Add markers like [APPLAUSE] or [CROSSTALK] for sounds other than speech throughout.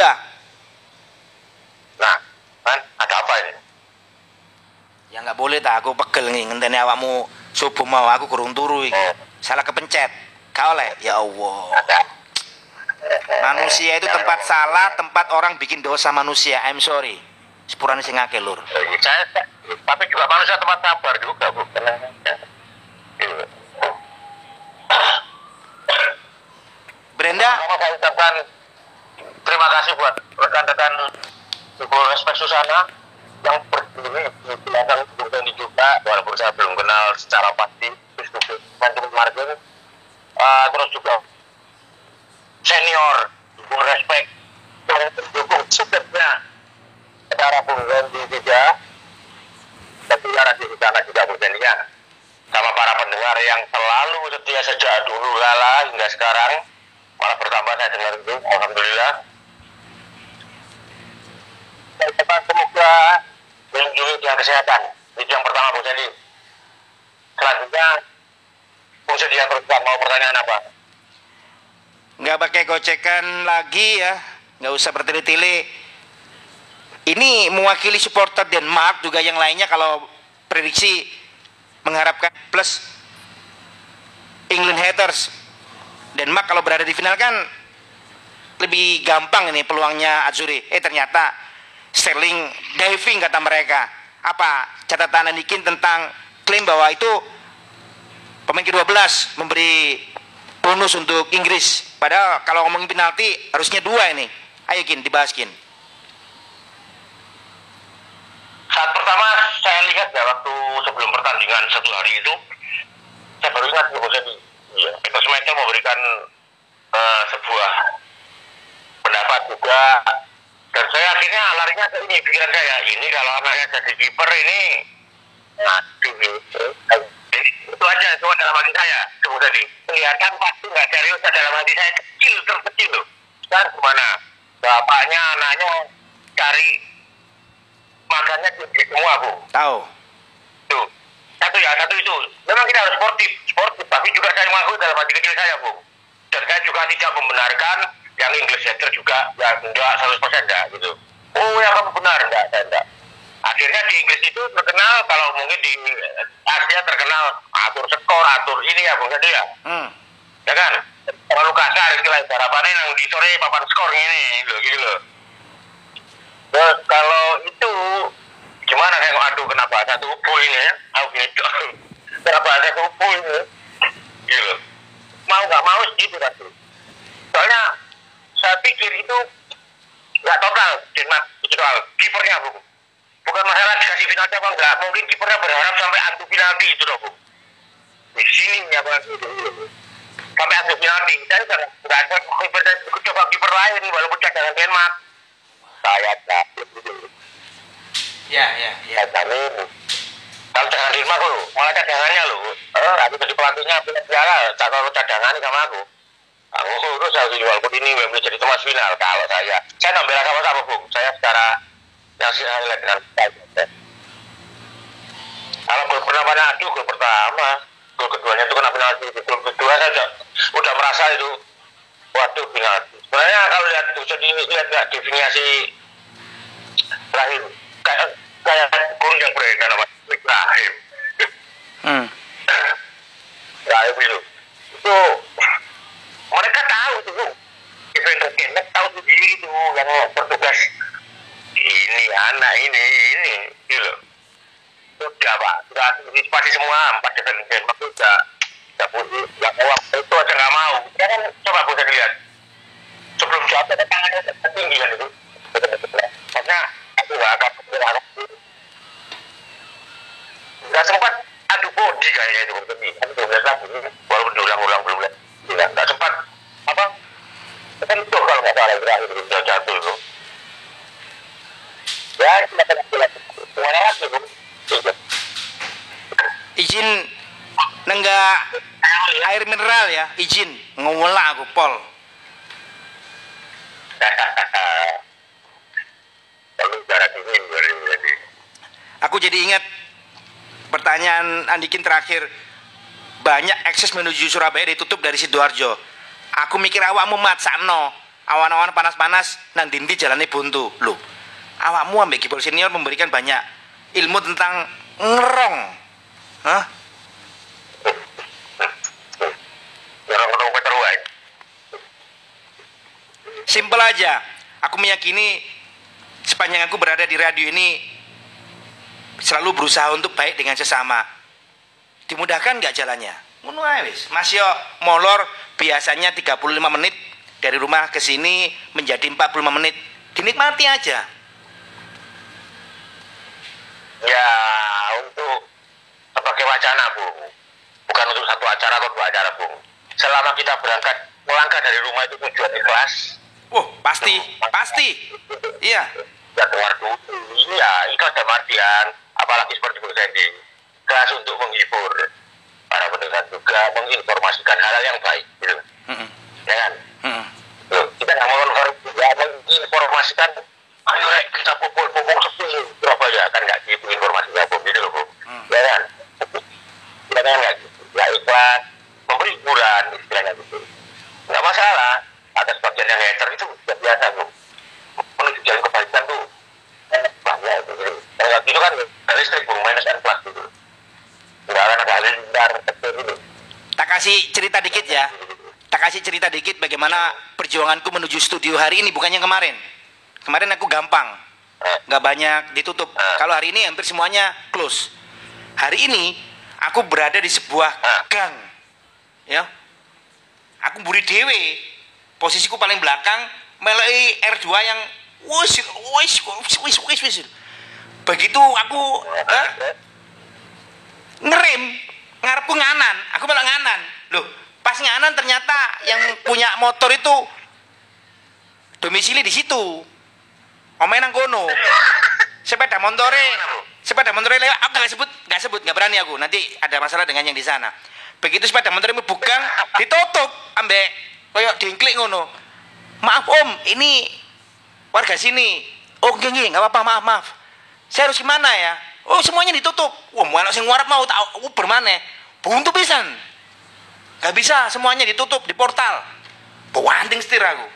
sudah. Nah, kan ada apa ini? Ya nggak boleh tak aku pegel nih ngenteni awakmu subuh mau aku kurung turu iki. Oh. Salah kepencet. Kau oleh. Ya Allah. Manusia itu tempat salah, tempat orang bikin dosa manusia. I'm sorry. Sepurane sing akeh lur. Saya, tapi juga manusia tempat sabar juga, Bu. Gitu. Brenda, terima kasih buat rekan-rekan Ibu Respek Susana yang berdiri di belakang Bung juga walaupun saya belum kenal secara pasti Mantum Margin Eh, terus juga senior Bung Respek yang mendukung supirnya secara Bung Doni juga di sana juga Bung ya sama para pendengar yang selalu setia sejak dulu kala hingga sekarang. Malah bertambah saya dengar itu alhamdulillah cepat semoga melindungi dengan kesehatan itu yang pertama Bu Jadi selanjutnya Bu Jadi yang teruskan mau pertanyaan apa nggak pakai gocekan lagi ya. Nggak usah bertele-tele. Ini mewakili supporter Denmark juga yang lainnya kalau prediksi mengharapkan plus England haters. Denmark kalau berada di final kan lebih gampang ini peluangnya Azuri. Eh ternyata Sterling diving kata mereka. Apa catatan Andikin tentang klaim bahwa itu pemain ke-12 memberi bonus untuk Inggris. Padahal kalau ngomongin penalti harusnya dua ini. Ayo Kin, dibahas Kin. saat pertama saya lihat ya waktu sebelum pertandingan satu hari itu saya baru ingat Bu Jadi ya, itu semacam memberikan eh, sebuah pendapat juga dan saya akhirnya larinya ke ini pikiran saya ini kalau anaknya jadi kiper ini aduh ini itu aja cuma dalam hati saya Bu Jadi kelihatan pasti nggak serius dalam hati saya kecil terkecil loh. Sekarang gimana? Bapaknya anaknya cari makannya di semua bu. Tahu. tuh. Satu ya satu itu. Memang kita harus sportif sportif tapi juga saya mengaku dalam hati kecil saya bu. Dan saya juga tidak membenarkan yang English hater juga ya enggak 100% enggak gitu. Oh ya kamu benar enggak saya enggak. Akhirnya di Inggris itu terkenal kalau mungkin di Asia terkenal atur skor atur ini ya bu jadi ya Hmm. ya kan? Terlalu kasar istilah harapannya yang di sore papan skor ini loh gitu loh. Nah, kalau itu gimana saya kok aduh kenapa satu poin ya? Aku gitu. Kenapa satu poin ya gitu. Mau nggak mau gitu kan soalnya saya pikir itu nggak total Denmark itu soal kipernya bu. Bukan masalah dikasih penalti apa enggak mungkin kipernya berharap sampai adu penalti itu loh bu. Di sini ya bang sampai adu penalti. Saya nggak nggak ada kiper coba kiper lain walaupun cadangan Denmark. Saya takut Ya, ya, ya. cadangan kalau cadangan Denmark lo malah cadangannya lo eh aku jadi pelatihnya punya piala kalau cadangan sama aku aku urus harus walaupun ini Wembley jadi tempat final kalau saya. Saya bela sama sama bung saya secara yang saya lihat dengan kalau gol pertama adu gol pertama. Gol keduanya itu kena penalti. Gol kedua saya udah, merasa itu waduh penalti. Sebenarnya kalau lihat bisa dilihat nggak definisi Rahim kayak kayak gol yang beredar ah, Izin nenggak air mineral ya, izin ngolah aku pol. Aku jadi ingat pertanyaan Andikin terakhir. Banyak akses menuju Surabaya ditutup dari Sidoarjo. Aku mikir awakmu matsakno. awan-awan panas-panas nang dindi jalannya buntu. Loh, awakmu ambek Gibol senior memberikan banyak ilmu tentang ngerong. Hah? Simpel aja. Aku meyakini sepanjang aku berada di radio ini selalu berusaha untuk baik dengan sesama. Dimudahkan nggak jalannya? Ngono wis. Mas yo molor biasanya 35 menit dari rumah ke sini menjadi 45 menit. Dinikmati aja. Ya wacana bung, bukan untuk satu acara atau dua acara bung. Selama kita berangkat melangkah dari rumah itu tujuan ikhlas, Wah, pasti, pasti. Iya. ya keluar dulu. Iya, ikhlas dalam artian, apalagi seperti Bu Sandy, ikhlas untuk menghibur para pendengar juga, menginformasikan hal-hal yang baik, gitu. Mm-mm. Ya kan? Mm-mm. Loh, kita nggak mau ya, menginformasikan, ayo kita pukul-pukul sepuluh Surabaya, kan nggak gitu informasinya, Bu, gitu loh, Bu. Hmm. Ya kan? Kan nggak gitu. Nggak ikhlas, memberi hiburan, istilahnya gitu. Nggak masalah, ada sebagian yang hater itu sudah biasa, Bu. Menuju jalan kebaikan tuh, eh, banyak itu. gitu. Kalau gitu kan, listrik, Bu, minus N plus gitu. Nggak akan ada halilintar, kecil gitu. Tak kasih cerita dikit ya. Tak kasih cerita dikit bagaimana perjuanganku menuju studio hari ini bukan yang kemarin. Kemarin aku gampang, Eh, nggak banyak ditutup. Ah. Kalau hari ini hampir semuanya close. Hari ini aku berada di sebuah Ah. gang, ya. Aku buri dewe, posisiku paling belakang, melei R2 yang wis wis wis wis wis. Begitu aku eh, ngerem ngarepku nganan aku malah nganan loh pas nganan ternyata yang punya motor itu domisili di situ omain nang kono sepeda montore sepeda montore lewat aku nggak sebut sebut nggak berani aku. Nanti ada masalah dengan yang di sana. Begitu sepeda montore bugang ditutup ambek koyok dingklik ngono. Maaf om ini warga sini. Oh nggih nggak apa-apa maaf maaf. Saya harus gimana ya? Oh semuanya ditutup. Wah mau anak warap mau tak uber mana buntu pisan. Nggak bisa semuanya ditutup di portal. Pewanting setir aku.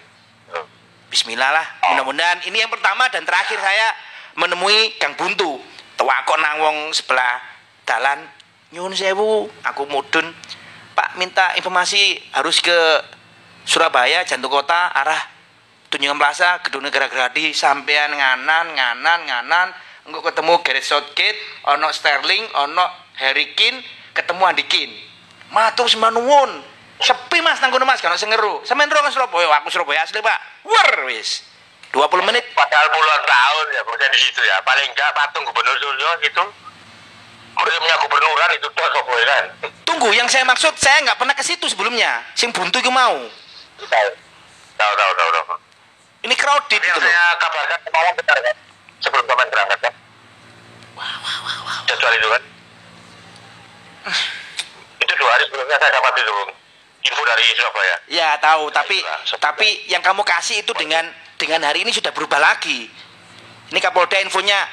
Bismillah lah. Mudah-mudahan ini yang pertama dan terakhir saya menemui Gang Buntu. Tewakok nang wong sebelah dalan nyun sewu aku mudun. Pak minta informasi harus ke Surabaya jantung kota arah Tunjungan Plaza Gedung Negara Geradi sampean nganan nganan nganan engko ketemu Gareth Southgate ono Sterling ono Harry Kane ketemu Andikin matur semanuwun sepi mas nang mas kan sing ngeru. Sampean ro Surabaya? Aku Surabaya asli Pak. Wer wis. 20 menit. Padahal puluhan tahun ya bekerja di situ ya. Paling enggak patung gubernur Suryo gitu muridnya gubernuran itu tuh sopo kan? Tunggu yang saya maksud saya nggak pernah ke situ sebelumnya. Sing buntu itu mau. Tahu tahu tahu tahu tahu. Ini crowded Tapi itu loh. saya kabarkan semalam benar kan? Sebelum kalian berangkat kan? Jadwal itu kan? Itu dua hari sebelumnya saya dapat itu info dari Surabaya. Ya tahu, tapi tapi yang kamu kasih itu dengan dengan hari ini sudah berubah lagi. Ini Kapolda infonya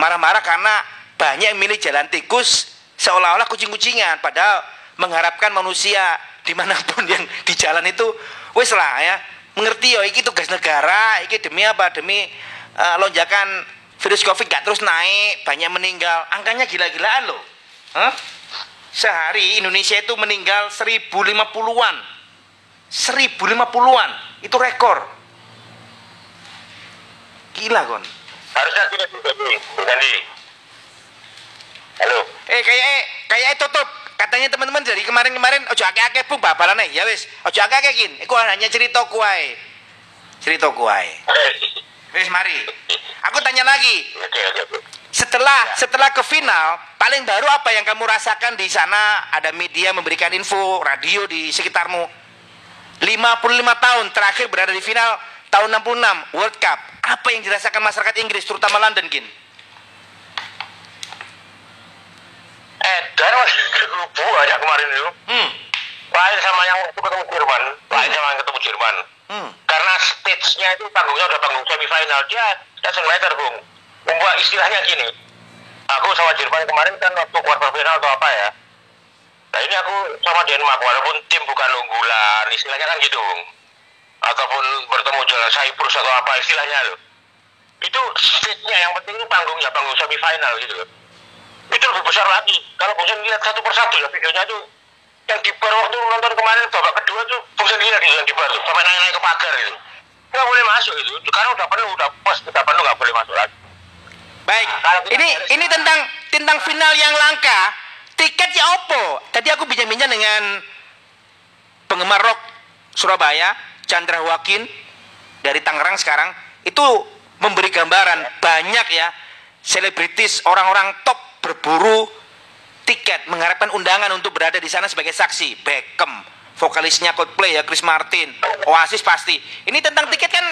marah-marah karena banyak yang milih jalan tikus seolah-olah kucing-kucingan, padahal mengharapkan manusia di mana pun [LAUGHS] yang di jalan itu wes lah ya mengerti yo iki tugas negara iki demi apa? Demi eh, lonjakan virus covid gak terus naik banyak meninggal. Angkanya gila-gilaan loh. Hah? sehari Indonesia itu meninggal 1050-an 1050-an itu rekor. Gila kon harusnya tidak halo. Eh kayak eh kayak tutup. Katanya teman-teman dari kemarin-kemarin ojo akeh-akeh bu babalane ya wis ojo akeh-akeh kin. Iku hanya cerita kuai cerita kuai wis mari. Aku tanya lagi. Oke oke oke. Setelah setelah ke final paling baru apa yang kamu rasakan di sana? Ada media memberikan info radio di sekitarmu. 55 tahun terakhir berada di final tahun 66 World Cup. Apa yang dirasakan masyarakat Inggris terutama London kin Edan mas lubu aja kemarin itu. Hmm. Lain sama yang waktu ketemu Jerman. Lain sama yang ketemu Jerman. Hmm. Karena stage-nya itu panggungnya udah panggung semifinal. Dia doesn't matter bung. Membuat istilahnya gini. Aku sama Jerman kemarin kan waktu quarter final atau apa ya. Nah ini aku sama Denmark walaupun tim bukan unggulan istilahnya kan gitu bung. Ataupun bertemu jalan Cyprus atau apa istilahnya loh. Itu stage-nya yang penting itu panggung ya panggung semifinal gitu loh itu lebih besar lagi. Kalau Bung lihat satu persatu ya videonya tuh yang di bar waktu nonton kemarin babak kedua tuh Bung lihat gitu yang di bar tuh sampai naik-naik ke pagar gitu nggak boleh masuk itu. Sekarang udah penuh udah pas udah penuh nggak boleh masuk lagi. Baik, kita ini ini tentang tentang final yang langka. Tiketnya opo? Tadi aku bincang-bincang dengan penggemar rock Surabaya, Chandra Wakin dari Tangerang sekarang. Itu memberi gambaran banyak ya selebritis orang-orang top berburu tiket mengharapkan undangan untuk berada di sana sebagai saksi Beckham vokalisnya Coldplay ya Chris Martin Oasis pasti ini tentang tiket kan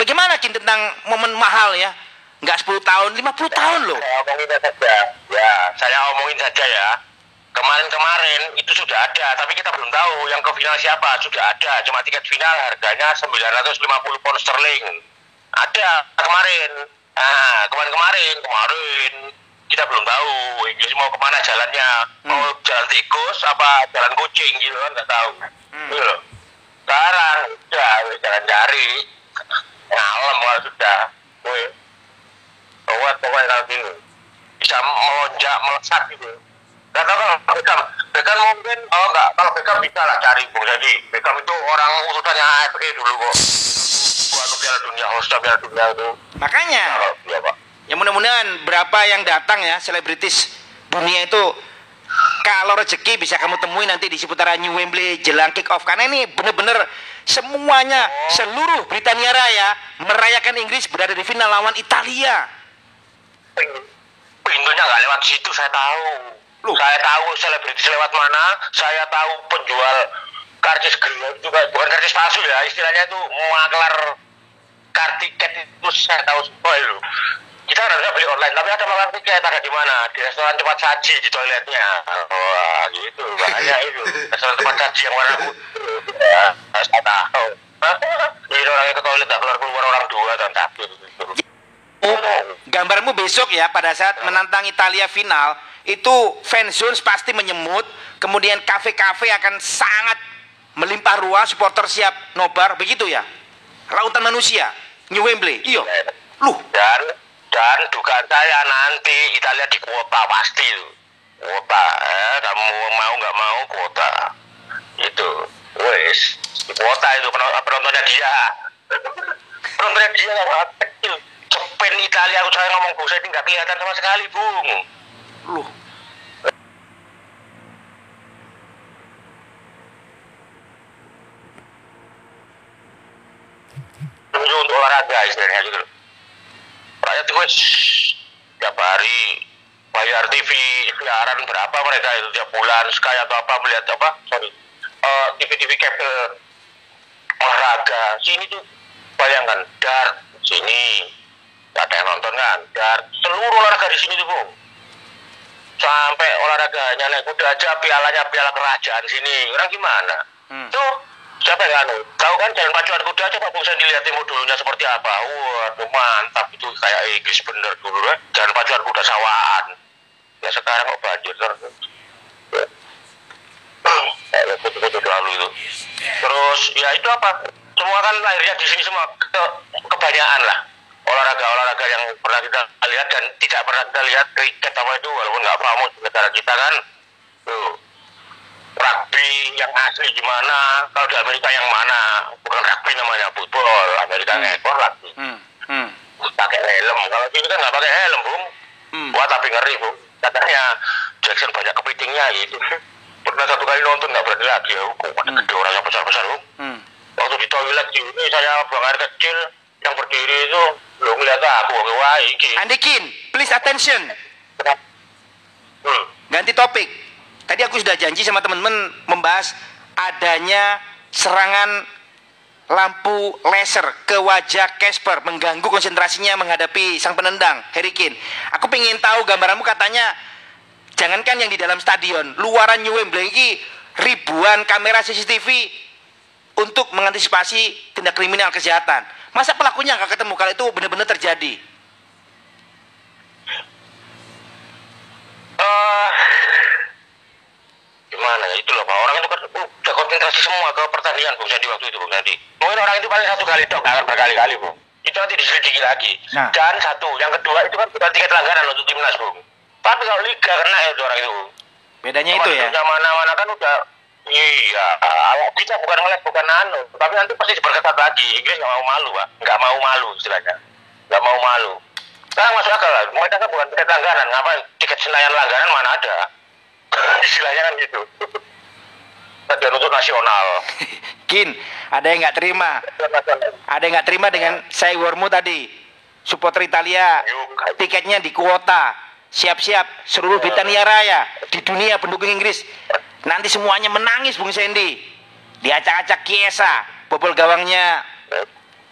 bagaimana Kin tentang momen mahal ya nggak 10 tahun 50 tahun loh Saya omongin saja. Ya, saya omongin saja ya. Kemarin-kemarin itu sudah ada, tapi kita belum tahu yang ke final siapa. Sudah ada, cuma tiket final harganya 950 pound sterling. Ada kemarin. Nah, kemarin-kemarin, kemarin kita belum tahu Inggris mau ke mana jalannya. Mau jalan tikus apa jalan kucing gitu kan nggak tahu. Gitu loh. Sekarang ya jalan cari. Ngalem kalau sudah. Weh. Kuat pokoknya kalau gini. Bisa melonjak melesat gitu. Tau kalau Beckham. Beckham mungkin oh enggak kalau Beckham bisa lah cari Bung Jadi Beckham itu orang urutannya AFC dulu kok. Waktu Piala Dunia host Piala Dunia itu. Makanya. Kalau pak ya mudah-mudahan berapa yang datang ya selebritis dunia itu kalau rezeki bisa kamu temui nanti di seputaran New Wembley jelang kick off karena ini bener-bener semuanya seluruh Britania Raya merayakan Inggris berada di final lawan Italia. Pin- pintunya nggak lewat situ saya tahu. Loh. saya tahu selebritis lewat mana saya tahu penjual karcis gelap juga bukan karcis palsu ya istilahnya itu maklar kartu tiket itu saya tahu semua itu kita harusnya beli online tapi ada maklar tiket ada di mana. Di restoran cepat saji di toiletnya. Wah gitu. Banyak itu. Restoran cepat saji yang warna putih. Ya saya tahu. [LAUGHS] Ini orangnya ke toilet tak keluar keluar orang dua dan takut gitu. gambarmu besok ya pada saat menantang Italia final itu fanzone pasti menyemut kemudian kafe-kafe akan sangat melimpah ruah supporter siap nobar begitu ya? Lautan manusia New Wembley iyo Loh, dan dan dugaan saya nanti Italia di kuota pasti itu. Kuota eh, kamu mau nggak mau kuota. Itu wes di kuota itu penonton- penontonnya dia. Penontonnya dia sangat kecil. Spain Italia aku saya ngomong bu saya ini nggak kelihatan sama sekali bung itu untuk olahraga istilahnya gitu loh. Rakyat itu hari bayar TV siaran berapa mereka itu tiap bulan Sky atau apa melihat apa sorry eh, TV-TV kabel olahraga. Sini tuh bayangkan dart sini. Gak ada yang nonton kan? Dart seluruh olahraga di sini tuh bung. Sampai olahraganya naik kuda aja pialanya piala kerajaan sini. Orang gimana? Hmm. tuh siapa yang anu? Tahu kan jalan pacuan kuda coba bung saya dilihat dulunya seperti apa. Waduh mantap itu kayak Inggris bener dulu kan jalan pacuan kuda sawaan. Ya sekarang kok banjir terus itu. Terus ya itu apa? Semua kan lahirnya di sini semua Ke- kebanyakan lah. Olahraga olahraga yang pernah kita lihat dan tidak pernah kita lihat kriket apa itu walaupun nggak di negara kita kan. Tuh rugby yang asli gimana kalau di Amerika yang mana bukan rugby namanya football Amerika Hmm. ekor rugby Hmm. Hmm. pakai helm kalau sini kan nggak pakai helm bung Hmm. wah tapi ngeri bung katanya Jackson banyak kepitingnya gitu pernah satu kali nonton nggak berani lagi ya kok ada Hmm. gede orang yang besar besar bung Hmm. waktu di toilet di ini saya buang air kecil yang berdiri itu lo ngeliat aku wah iki Andikin, please attention. hmm. Ganti topik. Tadi aku sudah janji sama teman-teman membahas adanya serangan lampu laser ke wajah Casper mengganggu konsentrasinya menghadapi sang penendang Harry Kane. Aku pengen tahu gambaranmu katanya jangankan yang di dalam stadion, luaran New Wembley ini ribuan kamera CCTV untuk mengantisipasi tindak kriminal kejahatan. Masa pelakunya nggak ketemu kalau itu benar-benar terjadi? Eh, gimana ya itu loh pak orang itu kan uh, jago konsentrasi semua ke pertandingan Bung Sandi waktu itu Bung Sandi. Mungkin orang itu paling satu kali dong, akan berkali-kali Bung. Itu nanti diselidiki lagi. Nah. Dan satu, yang kedua itu kan bukan tiket langganan untuk timnas Bung. Tapi kalau liga kena ya itu orang itu. Bedanya itu ya. Mana-mana kan udah Iya, kita bukan ngeliat bukan anu, tapi nanti pasti diperketat lagi. Inggris nggak mau malu, pak, nggak mau malu istilahnya, nggak mau malu. Sekarang masuk akal lah, mereka kan bukan tiket langganan, ngapain tiket senayan langganan mana ada? Istilahnya kan gitu. Stadion untuk nasional. [LAUGHS] Kin, ada yang nggak terima. Ada yang nggak terima dengan saya warmu tadi. Supporter Italia, tiketnya di kuota. Siap-siap seluruh Britania Raya di dunia pendukung Inggris. Nanti semuanya menangis Bung Sandy. Diacak-acak Kiesa, bobol gawangnya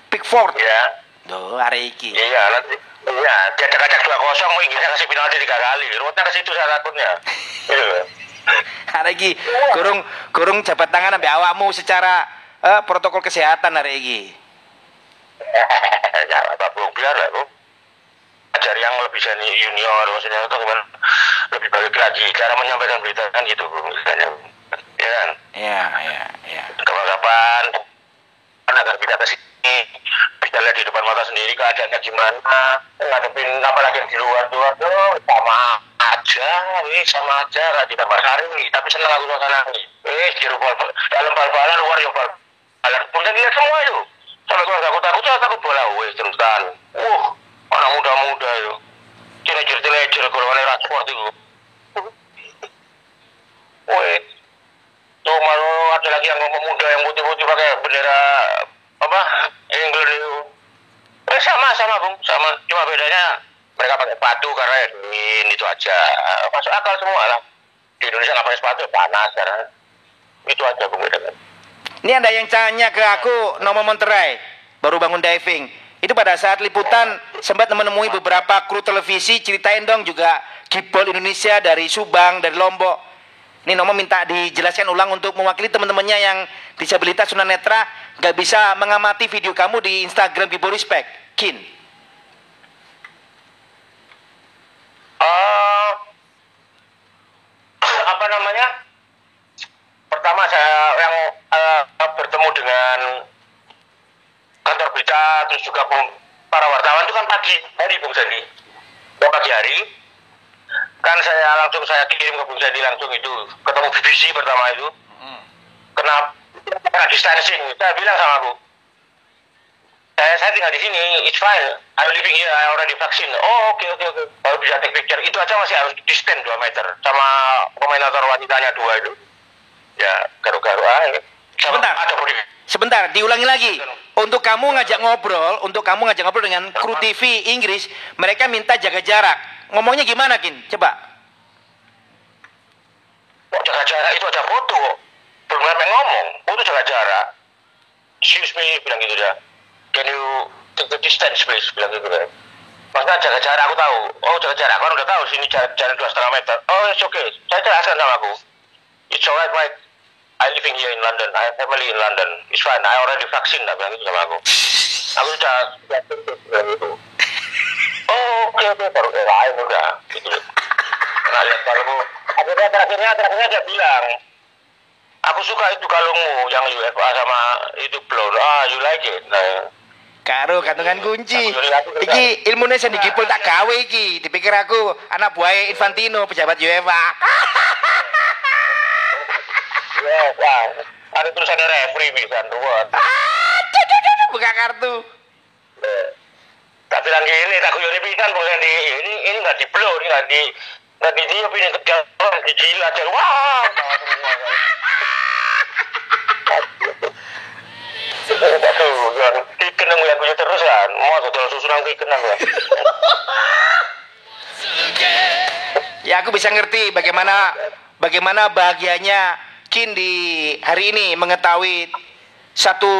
Pickford. ya, Duh, hari iki. iya nanti. Iya, dia acak dua kosong, Inggrisnya kasih penalti tiga kali. Ruwetnya ke situ saya takutnya. Gitu. [LAUGHS] Hari iki kurung kurung jabat tangan sampai awakmu secara eh, protokol kesehatan hari iki. [LAUGHS] ya apa biar lah bu ajar yang lebih seni junior maksudnya itu gimana lebih baik lagi cara menyampaikan berita kan gitu bu misalnya ya kan Ya, ya, ya. kapan-kapan kan agar kita ke sini? Bisa lihat di depan mata sendiri keadaannya gimana? Ngadepin apalagi yang di luar tuh aduh sama aja wih sama aja di tambah sari tapi senang aku ini. Eh di bal dalam bal-balan luar ya bal-balan. Pun lihat semua itu. Sampai gue takut takut saya takut bola wih terusan wah anak muda-muda itu. Teenager-teenager golongan Rashford itu wih tuh malu ada lagi yang pemuda yang putih-putih pakai bendera apa England itu eh sama sama bung sama cuma bedanya mereka pakai sepatu karena ya itu aja masuk akal semua lah di Indonesia pakai sepatu panas karena itu aja bung Ini ada yang tanya ke aku Nomo Monterai baru bangun diving. Itu pada saat liputan sempat menemui beberapa kru televisi ceritain dong juga Gipol Indonesia dari Subang, dari Lombok. Ini Nomo minta dijelaskan ulang untuk mewakili teman-temannya yang disabilitas tunanetra nggak bisa mengamati video kamu di Instagram Gipol Respect. Kin. Eh, apa namanya? Pertama saya yang eh, bertemu dengan kantor berita terus juga pem- para wartawan itu kan pagi hari Bung Sandi. Ya, pagi hari kan saya langsung saya kirim ke Bung Sandi langsung itu ketemu BBC pertama itu. Kenapa? Karena distancing. Saya bilang sama aku, saya saya tinggal di sini, it's fine. I'm living here, I already vaksin. Oh oke oke oke. Baru bisa take picture. Itu aja masih harus distance 2 meter sama komentator wanitanya dua itu. Ya garu-garu aja. Sebentar. Ada. Sebentar, diulangi lagi. Untuk kamu ngajak ngobrol, untuk kamu ngajak ngobrol dengan kru TV Inggris, mereka minta jaga jarak. Ngomongnya gimana, Kin? Coba. Kok jaga jarak itu ada foto kok. Belum sampai ngomong. Foto jaga jarak. Excuse me, bilang gitu dia. Can you take the distance please? Bilang gitu kan. Maksudnya jaga jarak aku tahu. Oh jaga jarak, kan udah tahu sini jarak jarak dua setengah meter. Oh it's okay. Saya jelaskan sama aku. It's alright, Mike. I living here in London. I have family in London. It's fine. I already vaksin lah bilang gitu sama aku. Aku sudah sudah bilang [LAUGHS] gitu. Oh oke oke baru eh lain udah gitu. Nah lihat kalungmu. Akhirnya terakhirnya terakhirnya dia bilang, aku suka itu kalungmu yang UFA sama itu blonde. Ah you like it. Nah, Karo kantongan kunci. Iki ilmune sing digipul tak gawe iki. Dipikir aku anak buah Infantino, pejabat UEFA. [LAUGHS] UEFA. Ada tulisannya referee bisa ruwet. Aduh, aduh, aduh, buka kartu. Tak bilang gini, tak kuyoni pisan bukan di ini ini nggak di blow, ini nggak di nggak di dia ini tegal, di jilat aja. Wah. Aduh, kan yang lihat gue terus kan, mau dodol susu nang tiken aku. Ya aku bisa ngerti bagaimana bagaimana bahagianya Kin di hari ini mengetahui satu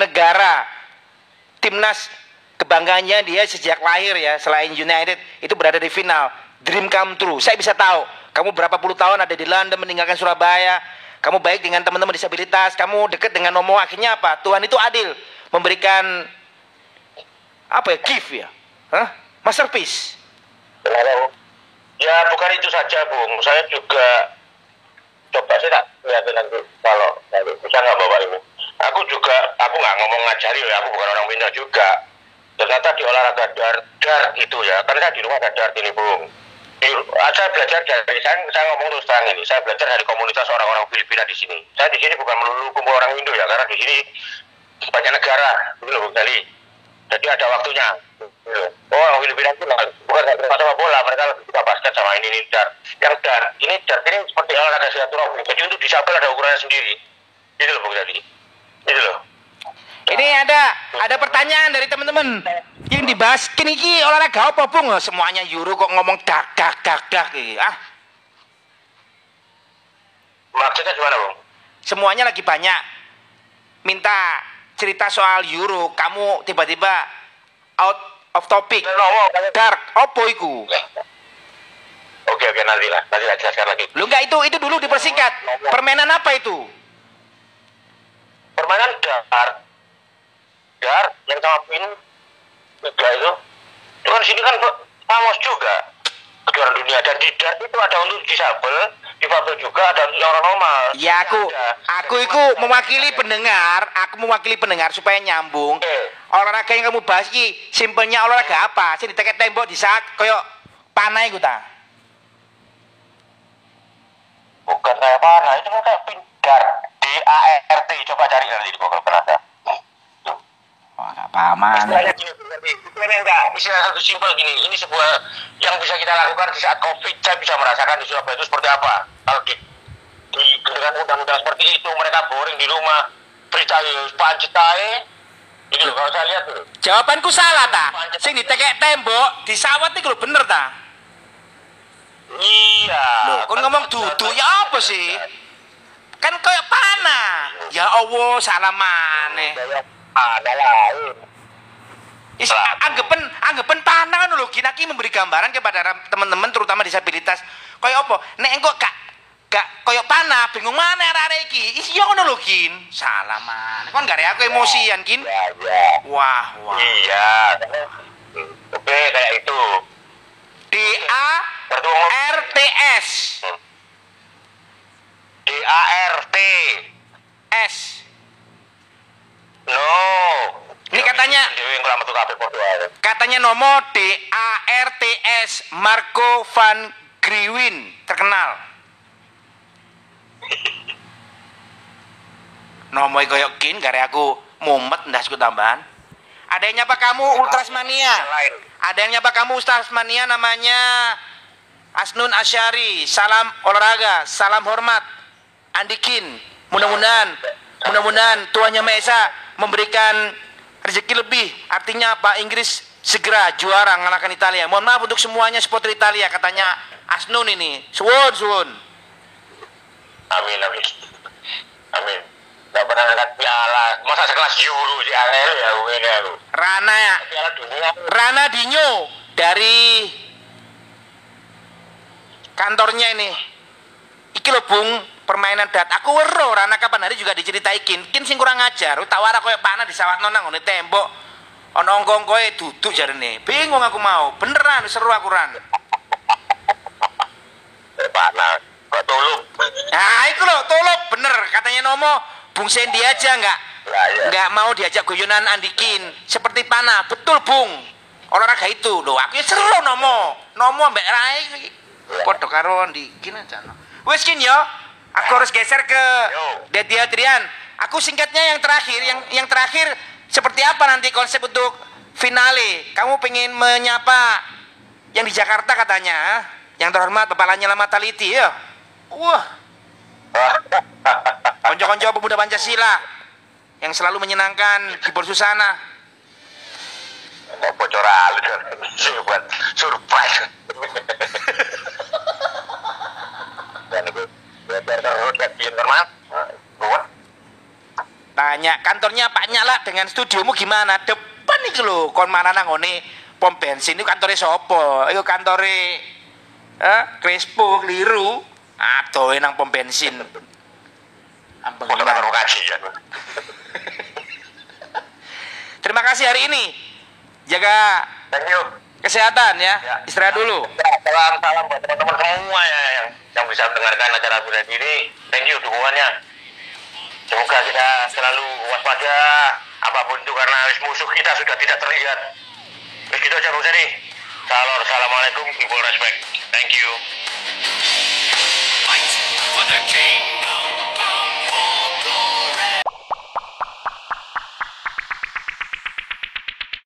negara timnas kebanggaannya dia sejak lahir ya selain United itu berada di final dream come true saya bisa tahu kamu berapa puluh tahun ada di London meninggalkan Surabaya kamu baik dengan teman-teman disabilitas kamu dekat dengan Nomo akhirnya apa Tuhan itu adil memberikan apa ya gift ya Hah? masterpiece? Ya bukan itu saja, Bung. Saya juga coba sih tak lihat nanti kalau kalau bisa nggak bawa ini. Aku juga, aku nggak ngomong ngajari ya, aku bukan orang pintar juga. Ternyata di olahraga dar, dar itu ya, kan di rumah ada dart ini bung. Di, ah, saya belajar dari saya, saya ngomong terus terang ini, saya belajar dari komunitas orang-orang Filipina di sini. Saya di sini bukan melulu kumpul orang Indo ya, karena di sini banyak negara, gitu Bung Gali. Jadi ada waktunya. Oh, orang Filipina itu bukan terima sama bola, mereka lebih suka basket sama ini ini dart. Yang dart, ini dart ini seperti olahraga silaturahmi. Jadi untuk disabel ada ukurannya sendiri. Gitu loh, Bung Gali. Gitu loh. Ini ada ada pertanyaan dari teman-teman yang dibahas kini ki olahraga apa bung semuanya Euro kok ngomong dak dak dak dak ah Maksudnya gimana, Bung? semuanya lagi banyak minta cerita soal Euro kamu tiba-tiba out of topic. Dark opo iku? Oke oke nanti lah, nanti lah jelaskan lagi. lu enggak itu itu dulu dipersingkat. Permainan apa itu? Permainan dar, dar yang sama pin itu, itu kan sini kan famos juga kejuaraan dunia. Dan di dar itu ada untuk disabel, difabel juga ada untuk orang normal. ya aku Ada. aku itu mewakili pendengar aku mewakili pendengar supaya nyambung. Oke. olahraga yang kamu bahas ki simpelnya olahraga apa? Sih ditekek tembok di saat koyo panah iku ta? Bukan kayak mana, itu kan kayak pin dar, D A R T. Coba cari nanti di Google pernah Istilahnya istilahnya enggak, istilah satu simpel gini, ini sebuah yang bisa kita lakukan di saat COVID, saya bisa merasakan di Surabaya itu seperti apa. Kalau di, di dengan undang-undang seperti itu, mereka boring di rumah, berita pancet ae. Ini loh, kalau saya lihat tuh. jawabanku salah ta sing ditekek tembok disawat lho bener ta Iya. Loh, kon ngomong dudu ya apa sih? Kan koyo panah. Ya Allah, salah maneh. Ada lain. Is, anggapan anggapan panah kan lho Kin. Aki memberi gambaran kepada teman-teman terutama disabilitas. Koyo apa? Nek engko gak gak koyo panah, bingung mana arek iki. Is yo ngono lho Kin. Salah maneh. Kon gak aku emosian Kin. Ya, ya. Wah, wah. Iya. Oke, kayak itu. D A R T S. D A R T. S. No. Ini katanya- ae. Katanya nomor D A R T S Marco van Griwin terkenal. [LAUGHS] Nomor koyok kin gare aku mumet ndas ku tambahan. Ada yang nyapa kamu Ultrasmania. Ada yang nyapa kamu Ultrasmania namanya Asnun Asyari. Salam olahraga, salam hormat. Andikin. Mudah-mudahan mudah-mudahan Tuhan Yang Maha Esa memberikan rezeki lebih. Artinya Pak Inggris segera juara mengalahkan Italia. Mohon maaf untuk semuanya supporter Italia katanya Asnun ini. Suwun suwun. Amin amin. Amin. Gak pernah angkat piala. Masa sekelas Euro di AL ya ini aku. Rana ya. Rana Dinyo dari kantornya ini. Iki lho Bung, permainan dat. Aku wero Rana kapan hari juga diceritaikin. Kin sing kurang ajar. Tawara koyo panah di sawat nonang ngene tembok. Ono ongkong-koe duduk jarene. Bingung aku mau. Beneran seru aku ran. Eh, Panas. Kok tolong. Nah, iku lho, tolok bener katanya Nomo. Bung Sendi aja nggak Lah ya. nggak mau diajak guyonan Andikin seperti panah betul Bung olahraga itu loh aku ya seru Nomo Nomo mbak Rai podo karo Andikin aja no. wes kin yo aku harus geser ke. Dedi Adrian aku singkatnya yang terakhir yang yang terakhir seperti apa nanti konsep untuk finale kamu pengen menyapa yang di Jakarta katanya ah? yang terhormat Bapak Lanyala Mataliti ya wah [LAUGHS] konco-konco pemuda Pancasila yang selalu menyenangkan di Susana. Bocor halus. Buat surprise. [LAUGHS] Dan itu. Biar terus lihat pinter mas. Buat. Tanya kantornya Pak Nyala dengan studiomu gimana? Depan itu loh, kon mana nangone pom bensin itu kantornya sopo? Itu kantore eh, Crespo, keliru. Atau nang pom bensin. Kajian. [LAUGHS] Terima kasih hari ini. Jaga Thank you. Kesehatan ya. Ya. Istirahat dulu. Ya, salam salam buat teman-teman semua ya yang yang bisa mendengarkan acara bulan ini. Thank you dukungannya. Semoga kita selalu waspada apa pun itu karena musuh kita sudah tidak terlihat. Begitu aja Bung Seri. Salam, assalamualaikum, people respect. Thank you. Fight for the king.